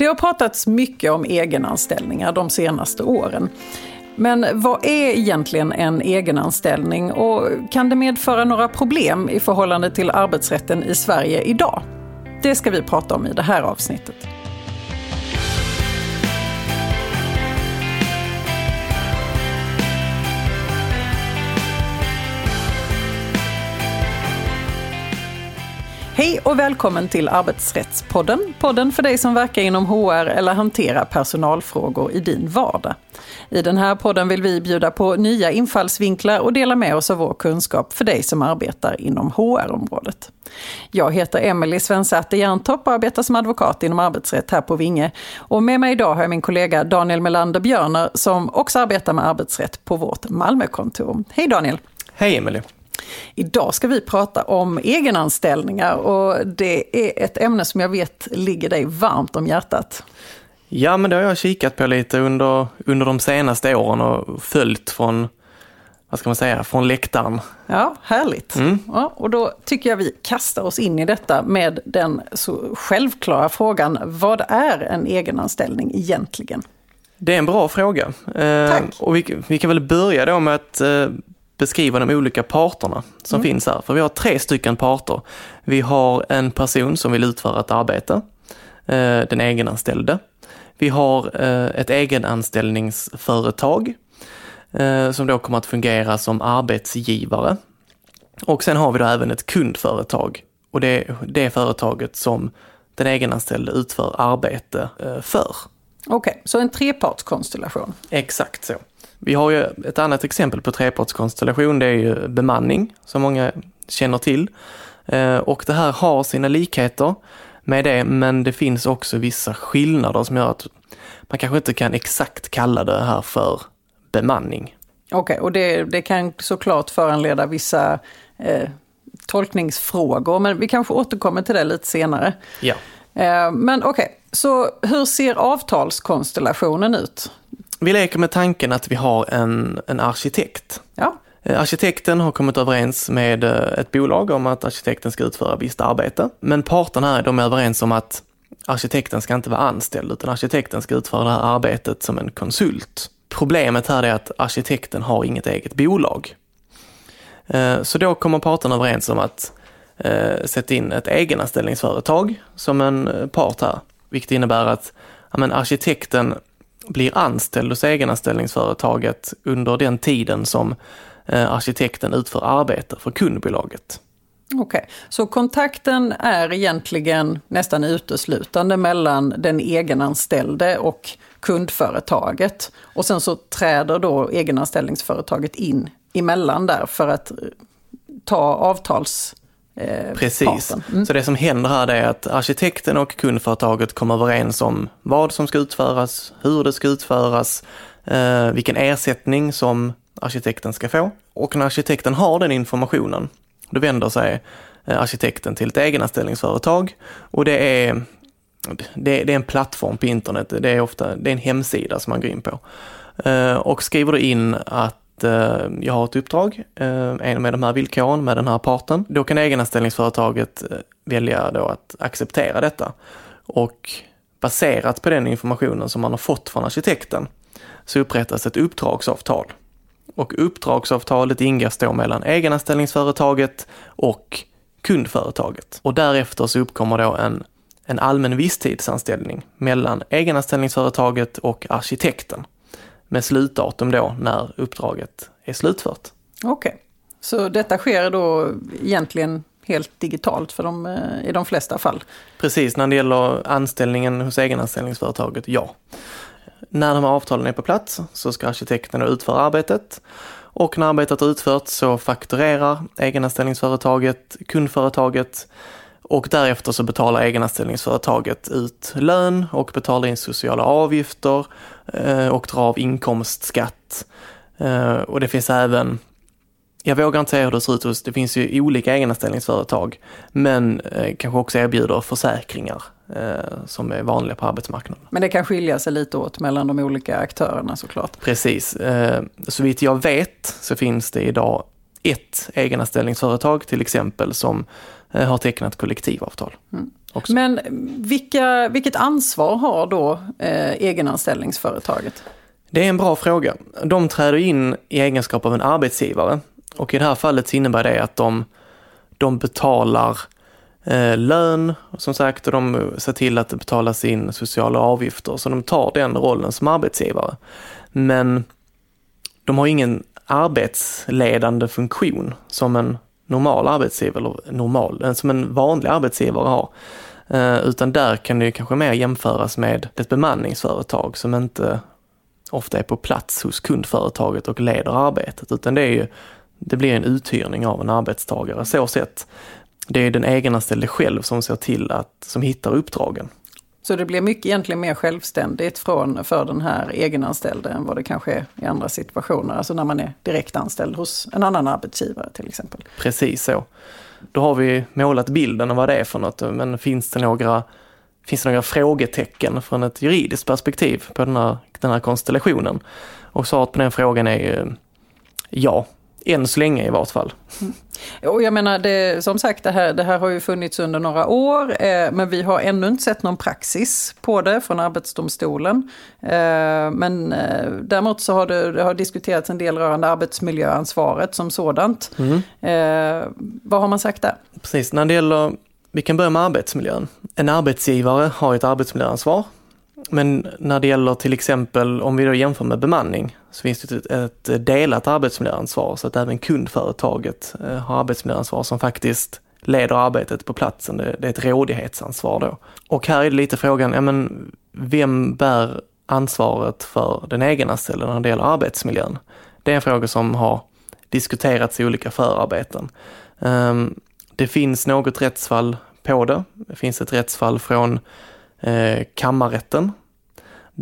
Det har pratats mycket om egenanställningar de senaste åren. Men vad är egentligen en egenanställning och kan det medföra några problem i förhållande till arbetsrätten i Sverige idag? Det ska vi prata om i det här avsnittet. Hej och välkommen till Arbetsrättspodden. Podden för dig som verkar inom HR eller hanterar personalfrågor i din vardag. I den här podden vill vi bjuda på nya infallsvinklar och dela med oss av vår kunskap för dig som arbetar inom HR-området. Jag heter Emelie Svensäter Jerntorp och arbetar som advokat inom arbetsrätt här på Vinge. Och med mig idag har jag min kollega Daniel Melander Björner som också arbetar med arbetsrätt på vårt Malmökontor. Hej Daniel! Hej Emelie! Idag ska vi prata om egenanställningar och det är ett ämne som jag vet ligger dig varmt om hjärtat. Ja, men det har jag kikat på lite under, under de senaste åren och följt från, vad ska man säga, från läktaren. Ja, härligt. Mm. Ja, och då tycker jag vi kastar oss in i detta med den så självklara frågan, vad är en egenanställning egentligen? Det är en bra fråga. Eh, Tack. och vi, vi, kan väl börja då med att eh, beskriva de olika parterna som mm. finns här. För vi har tre stycken parter. Vi har en person som vill utföra ett arbete, eh, den egenanställde. Vi har eh, ett egenanställningsföretag eh, som då kommer att fungera som arbetsgivare. Och sen har vi då även ett kundföretag och det är det företaget som den egenanställde utför arbete för. Okej, okay, så en trepartskonstellation? Exakt så. Vi har ju ett annat exempel på trepartskonstellation, det är ju bemanning, som många känner till. Eh, och det här har sina likheter med det, men det finns också vissa skillnader som gör att man kanske inte kan exakt kalla det här för bemanning. Okej, okay, och det, det, kan såklart föranleda vissa eh, tolkningsfrågor, men vi kanske återkommer till det lite senare. Ja. Eh, men okej, okay, så hur ser avtalskonstellationen ut? Vi leker med tanken att vi har en, en arkitekt. Ja. Eh, arkitekten har kommit överens med eh, ett bolag om att arkitekten ska utföra visst arbete. Men parterna här, de är överens om att arkitekten ska inte vara anställd, utan arkitekten ska utföra det här arbetet som en konsult. Problemet här är att arkitekten har inget eget bolag. Eh, så då kommer parterna överens om att sätta in ett egenanställningsföretag som en part här, vilket innebär att ja, men arkitekten blir anställd hos egenanställningsföretaget under den tiden som eh, arkitekten utför arbete för kundbolaget. Okej, okay. så kontakten är egentligen nästan uteslutande mellan den egenanställde och kundföretaget. Och sen så träder då egenanställningsföretaget in emellan där för att eh, ta avtals Eh, Precis. Mm. Så det som händer här är att arkitekten och kundföretaget kommer överens om vad som ska utföras, hur det ska utföras, eh, vilken ersättning som arkitekten ska få. Och när arkitekten har den informationen, då vänder sig eh, arkitekten till ett egenanställningsföretag och det är, det, det är en plattform på internet, det är ofta det är en hemsida som man går in på. Eh, och skriver då in att eh, jag har ett uppdrag eh, med de här villkoren med den här parten. Då kan egenanställningsföretaget eh, välja då att acceptera detta. Och baserat på den informationen som man har fått från arkitekten så upprättas ett uppdragsavtal. Och uppdragsavtalet ingås då mellan egenanställningsföretaget och kundföretaget. Och därefter så uppkommer då en, en allmän visstidsanställning mellan egenanställningsföretaget och arkitekten med slutdatum då när uppdraget är slutfört. Okej, okay. så detta sker då egentligen helt digitalt för de, eh, i de flesta fall? Precis, när det gäller anställningen hos egenanställningsföretaget, ja. När de här avtalen är på plats så ska arkitekten utföra arbetet och när arbetet är utfört så fakturerar egenanställningsföretaget kundföretaget och därefter så betalar egenanställningsföretaget ut lön och betalar in sociala avgifter eh, och drar av inkomstskatt. Eh, och det finns även, jag vågar inte säga hur det ser ut hos, det finns ju olika egenanställningsföretag, men eh, kanske också erbjuder försäkringar som är vanliga på arbetsmarknaden. Men det kan skilja sig lite åt mellan de olika aktörerna såklart? Precis. Så vitt jag vet så finns det idag ett egenanställningsföretag till exempel som har tecknat kollektivavtal. Mm. Men vilka, vilket ansvar har då eh, egenanställningsföretaget? Det är en bra fråga. De träder in i egenskap av en arbetsgivare och i det här fallet så innebär det att de, de betalar eh, lön, som sagt, och de ser till att det betalas in sociala avgifter, så de tar den rollen som arbetsgivare. Men de har ingen arbetsledande funktion som en normal arbetsgivare, eller normal, eh, som en vanlig arbetsgivare har. Eh, utan där kan det kanske mer jämföras med ett bemanningsföretag som inte ofta är på plats hos kundföretaget och leder arbetet, utan det är ju det blir en uthyrning av en arbetstagare. Så sett, det är den egenanställde själv som ser till att, som hittar uppdragen. Så det blir mycket egentligen mer självständigt från, för den här egenanställde än vad det kanske är i andra situationer, alltså när man är direkt anställd hos en annan arbetsgivare till exempel. Precis så. Då har vi målat bilden av vad det är för något, men finns det några, finns det några frågetecken från ett juridiskt perspektiv på den här, den här konstellationen? Och svaret på den frågan är ju ja, än så länge i vart fall. Mm. Och jag menar, det, som sagt, det här, det här har ju funnits under några år, eh, men vi har ännu inte sett någon praxis på det från Arbetsdomstolen. Eh, men eh, däremot så har det, det har diskuterats en del rörande arbetsmiljöansvaret som sådant. Mm. Eh, vad har man sagt där? Precis, när det gäller, vi kan börja med arbetsmiljön. En arbetsgivare har ett arbetsmiljöansvar men när det gäller till exempel, om vi då jämför med bemanning, så finns det ett, delat arbetsmiljöansvar så att även kundföretaget eh, har arbetsmiljöansvar som faktiskt leder arbetet på platsen. Det, är ett rådighetsansvar då. Och här är det lite frågan, ja men vem bär ansvaret för den egenanställde när det gäller arbetsmiljön? Det är en fråga som har diskuterats i olika förarbeten. Ehm, det finns något rättsfall på det. Det finns ett rättsfall från eh, kammarrätten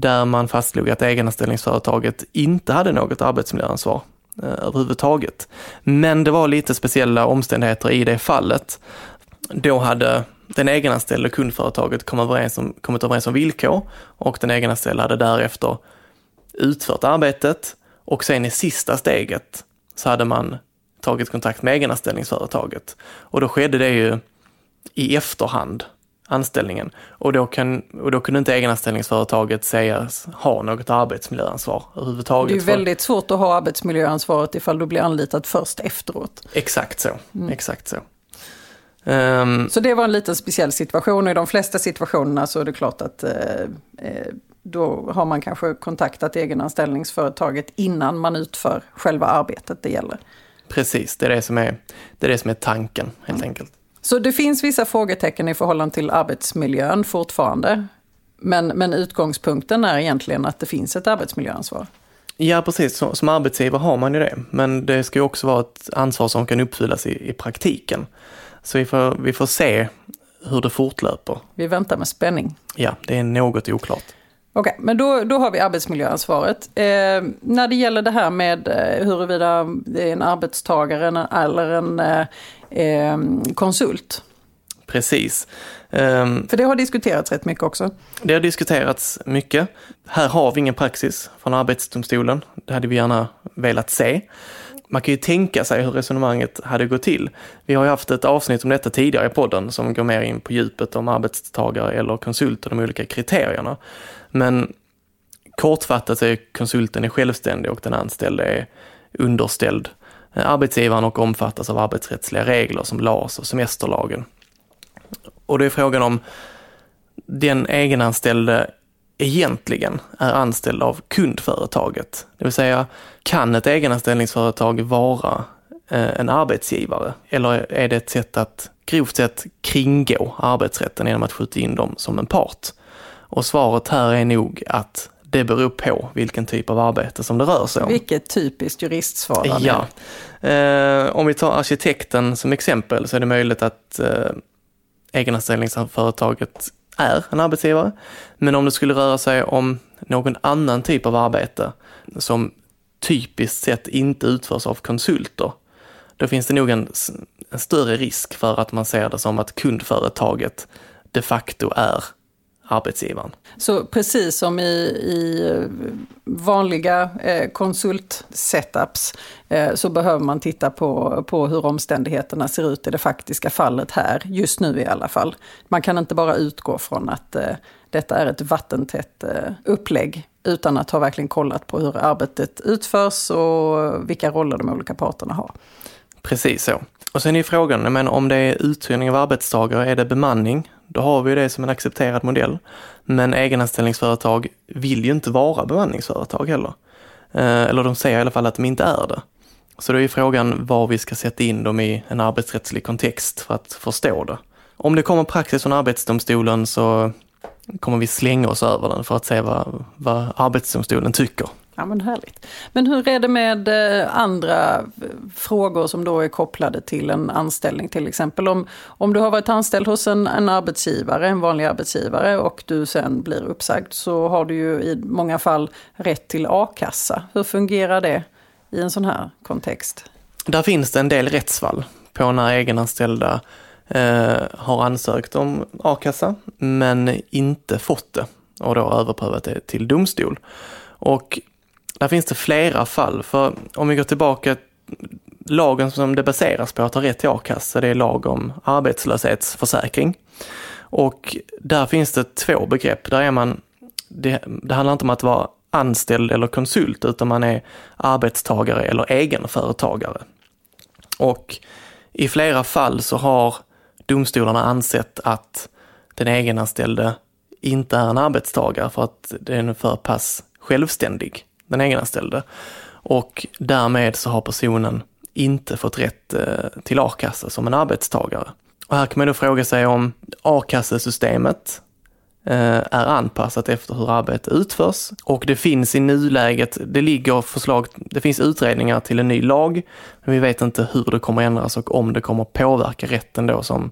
där man fastslog att egenanställningsföretaget inte hade något arbetsmiljöansvar eh, överhuvudtaget. Men det var lite speciella omständigheter i det fallet. Då hade den egenanställde och kundföretaget kom överens om, kommit överens om villkor och den egenanställde hade därefter utfört arbetet och sen i sista steget så hade man tagit kontakt med egenanställningsföretaget. Och då skedde det ju i efterhand anställningen. Och då, kan, och då kunde inte egenanställningsföretaget sägas ha något arbetsmiljöansvar överhuvudtaget. Det är väldigt svårt att ha arbetsmiljöansvaret ifall du blir anlitad först efteråt. Exakt så. Mm. Exakt så. Um, så det var en liten speciell situation och i de flesta situationerna så är det klart att eh, eh, då har man kanske kontaktat egenanställningsföretaget innan man utför själva arbetet det gäller. Precis, det är det som är, det är, det som är tanken helt mm. enkelt. Så det finns vissa frågetecken i förhållande till arbetsmiljön fortfarande. Men, men utgångspunkten är egentligen att det finns ett arbetsmiljöansvar. Ja, precis. Som arbetsgivare har man ju det. Men det ska ju också vara ett ansvar som kan uppfyllas i, i praktiken. Så vi får, vi får se hur det fortlöper. Vi väntar med spänning. Ja, det är något oklart. Okej, okay, men då, då har vi arbetsmiljöansvaret. Eh, när det gäller det här med eh, huruvida det är en arbetstagare eller en eh, eh, konsult. Precis. Um, För det har diskuterats rätt mycket också. Det har diskuterats mycket. Här har vi ingen praxis från Arbetsdomstolen. Det hade vi gärna velat se. Man kan ju tänka sig hur resonemanget hade gått till. Vi har ju haft ett avsnitt om detta tidigare i podden som går mer in på djupet om arbetstagare eller konsult och de olika kriterierna. Men kortfattat så är konsulten är självständig och den anställde är underställd eh, arbetsgivaren och omfattas av arbetsrättsliga regler som LAS och semesterlagen. Och det är frågan om den egenanställde egentligen är anställd av kundföretaget. Det vill säga, kan ett egenanställningsföretag vara eh, en arbetsgivare? Eller är det ett sätt att grovt sett kringgå arbetsrätten genom att skjuta in dem som en part? Och svaret här är nog att det beror på vilken typ av arbete som det rör sig om. Vilket typiskt juristsvar. Ja. Eh, om vi tar arkitekten som exempel så är det möjligt att eh, egenanställningsföretaget är en arbetsgivare. Men om det skulle röra sig om någon annan typ av arbete som typiskt sett inte utförs av konsulter, då finns det nog en, en större risk för att man ser det som att kundföretaget de facto är arbetsgivaren. Så precis som i, i vanliga eh, konsultsetups eh, så behöver man titta på, på hur omständigheterna ser ut i det faktiska fallet här, just nu i alla fall. Man kan inte bara utgå från att eh, detta är ett vattentätt upplägg utan att ha verkligen kollat på hur arbetet utförs och vilka roller de olika parterna har. Precis så. Och sen är frågan, men om det är uthyrning av arbetstagare, är det bemanning? Då har vi det som en accepterad modell. Men egenanställningsföretag vill ju inte vara bemanningsföretag heller. Eh, eller de säger i alla fall att de inte är det. Så då är frågan var vi ska sätta in dem i en arbetsrättslig kontext för att förstå det. Om det kommer praxis från Arbetsdomstolen så kommer vi slänga oss över den för att se vad, vad Arbetsdomstolen tycker. Ja men härligt. Men hur är det med eh, andra eh, frågor som då är kopplade till en anställning till exempel? Om, om du har varit anställd hos en, en arbetsgivare, en vanlig arbetsgivare och du sen blir uppsagd så har du ju i många fall rätt till a-kassa. Hur fungerar det i en sån här kontext? Där finns det en del rättsfall på när egenanställda eh, har ansökt om a-kassa men inte fått det och då överprövat det till domstol. Och där finns det flera fall, för om vi går tillbaka, lagen som det baseras på att ha rätt till a-kassa, det är lag om arbetslöshetsförsäkring. Och där finns det två begrepp. Där är man, det, det handlar inte om att vara anställd eller konsult, utan man är arbetstagare eller egenföretagare. Och i flera fall så har domstolarna ansett att den egenanställde inte är en arbetstagare för att den är för pass självständig den egenanställde. Och därmed så har personen inte fått rätt eh, till a-kassa som en arbetstagare. Och här kan man då fråga sig om a-kassesystemet eh, är anpassat efter hur arbetet utförs. Och det finns i nuläget, det ligger förslag, det finns utredningar till en ny lag, men vi vet inte hur det kommer ändras och om det kommer påverka rätten då som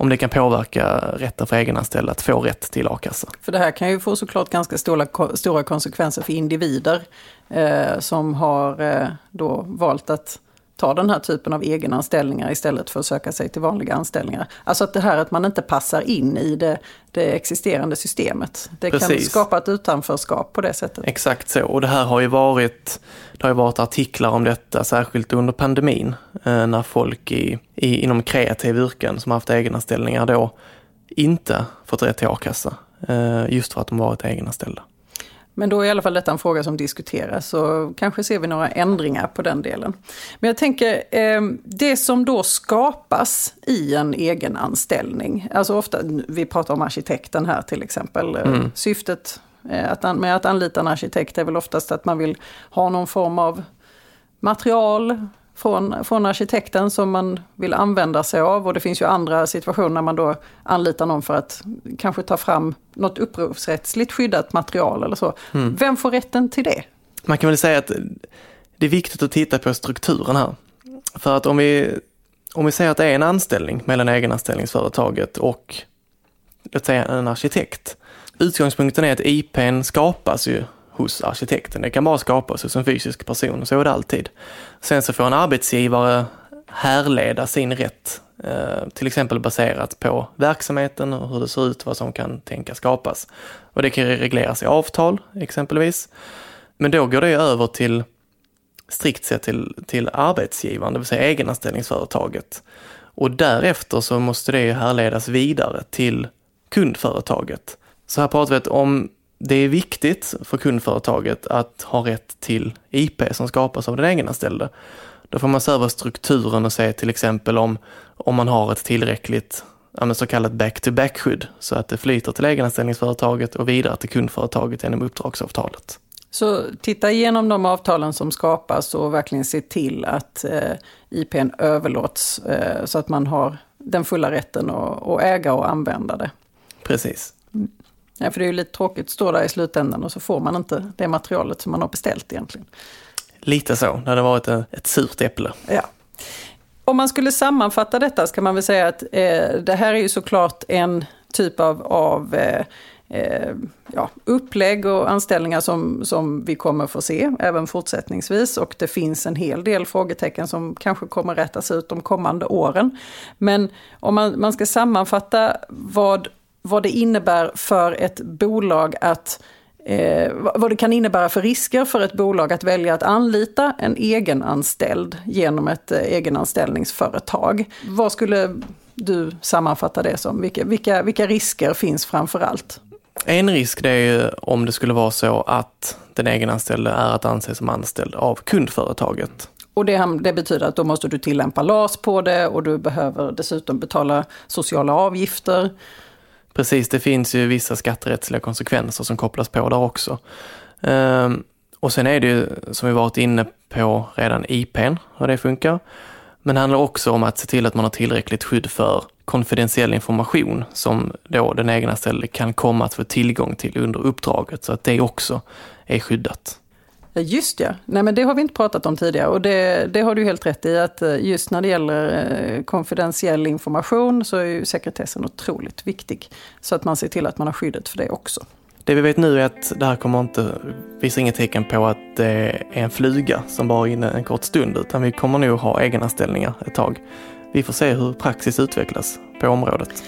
om det kan påverka rätten för egenanställda att få rätt till a-kassa. För det här kan ju få såklart ganska stora, stora konsekvenser för individer eh, som har eh, då valt att ta den här typen av egenanställningar istället för att söka sig till vanliga anställningar. Alltså att det här att man inte passar in i det, det existerande systemet. Det Precis. kan skapa ett utanförskap på det sättet. Exakt så, och det här har ju varit, det har ju varit artiklar om detta, särskilt under pandemin, eh, när folk i, i, inom kreativa yrken som haft egenanställningar då inte fått rätt till a-kassa. Eh, just för att de varit egenanställda. Men då är i alla fall detta en fråga som diskuteras så kanske ser vi några ändringar på den delen. Men jag tänker, eh, det som då skapas i en egen anställning, alltså ofta, vi pratar om arkitekten här till exempel, eh, mm. syftet eh, med att anlita en arkitekt är väl oftast att man vill ha någon form av material, från, från arkitekten som man vill använda sig av. Och det finns ju andra situationer när man då anlitar någon för att kanske ta fram något upphovsrättsligt skyddat material eller så. Mm. Vem får rätten till det? Man kan väl säga att det är viktigt att titta på strukturen här. För att om vi, om vi säger att det är en anställning mellan egenanställningsföretaget och låt säga en arkitekt. Utgångspunkten är att IPn skapas ju hos arkitekten. Det kan bara skapas hos en fysisk person, så är det alltid. Sen så får en arbetsgivare härleda sin rätt, eh, till exempel baserat på verksamheten och hur det ser ut, vad som kan tänkas skapas. Och det kan regleras i avtal exempelvis. Men då går det över till strikt sett till, till arbetsgivaren, det vill säga egenanställningsföretaget. Och därefter så måste det härledas vidare till kundföretaget. Så här pratar vi om det är viktigt för kundföretaget att ha rätt till IP som skapas av den egenanställde. Då får man se över strukturen och se till exempel om, om man har ett tillräckligt så kallat back-to-back-skydd så att det flyter till egenanställningsföretaget och vidare till kundföretaget genom uppdragsavtalet. Så titta igenom de avtalen som skapas och verkligen se till att eh, IPn överlåts eh, så att man har den fulla rätten att, att äga och använda det. Precis. Mm. Ja, för det är ju lite tråkigt att stå där i slutändan och så får man inte det materialet som man har beställt egentligen. Lite så, det hade varit ett surt äpple. Ja. Om man skulle sammanfatta detta så kan man väl säga att eh, det här är ju såklart en typ av, av eh, eh, ja, upplägg och anställningar som, som vi kommer få se även fortsättningsvis. Och det finns en hel del frågetecken som kanske kommer rättas ut de kommande åren. Men om man, man ska sammanfatta vad vad det innebär för ett bolag att eh, vad det kan innebära för risker för ett bolag att välja att anlita en egenanställd genom ett eh, egenanställningsföretag. Vad skulle du sammanfatta det som? Vilka, vilka, vilka risker finns framför allt? En risk det är ju om det skulle vara så att den egenanställde är att anse som anställd av kundföretaget. Och det, det, betyder att då måste du tillämpa LAS på det och du behöver dessutom betala sociala avgifter. Precis, det finns ju vissa skatterättsliga konsekvenser som kopplas på där också. Ehm, och sen är det ju, som vi varit inne på redan, IPn, hur det funkar. Men det handlar också om att se till att man har tillräckligt skydd för konfidentiell information som då den egna ställde kan komma att få tillgång till under uppdraget så att det också är skyddat. Just ja, nej men det har vi inte pratat om tidigare och det, det har du helt rätt i att eh, just när det gäller eh, konfidentiell information så är ju sekretessen otroligt viktig. Så att man ser till att man har skyddet för det också. Det vi vet nu är att det här kommer inte, visar inga tecken på att det är en fluga som bara är inne en kort stund utan vi kommer nog ha egenanställningar ett tag. Vi får se hur praxis utvecklas på området.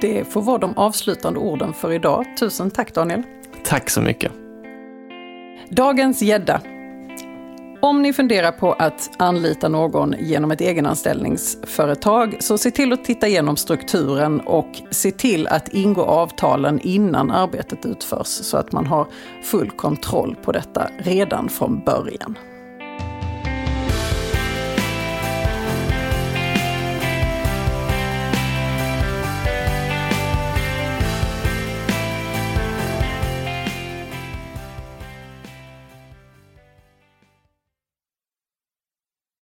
Det får vara de avslutande orden för idag. Tusen tack Daniel. Tack så mycket. Dagens gädda. Om ni funderar på att anlita någon genom ett egenanställningsföretag så se till att titta igenom strukturen och se till att ingå avtalen innan arbetet utförs så att man har full kontroll på detta redan från början.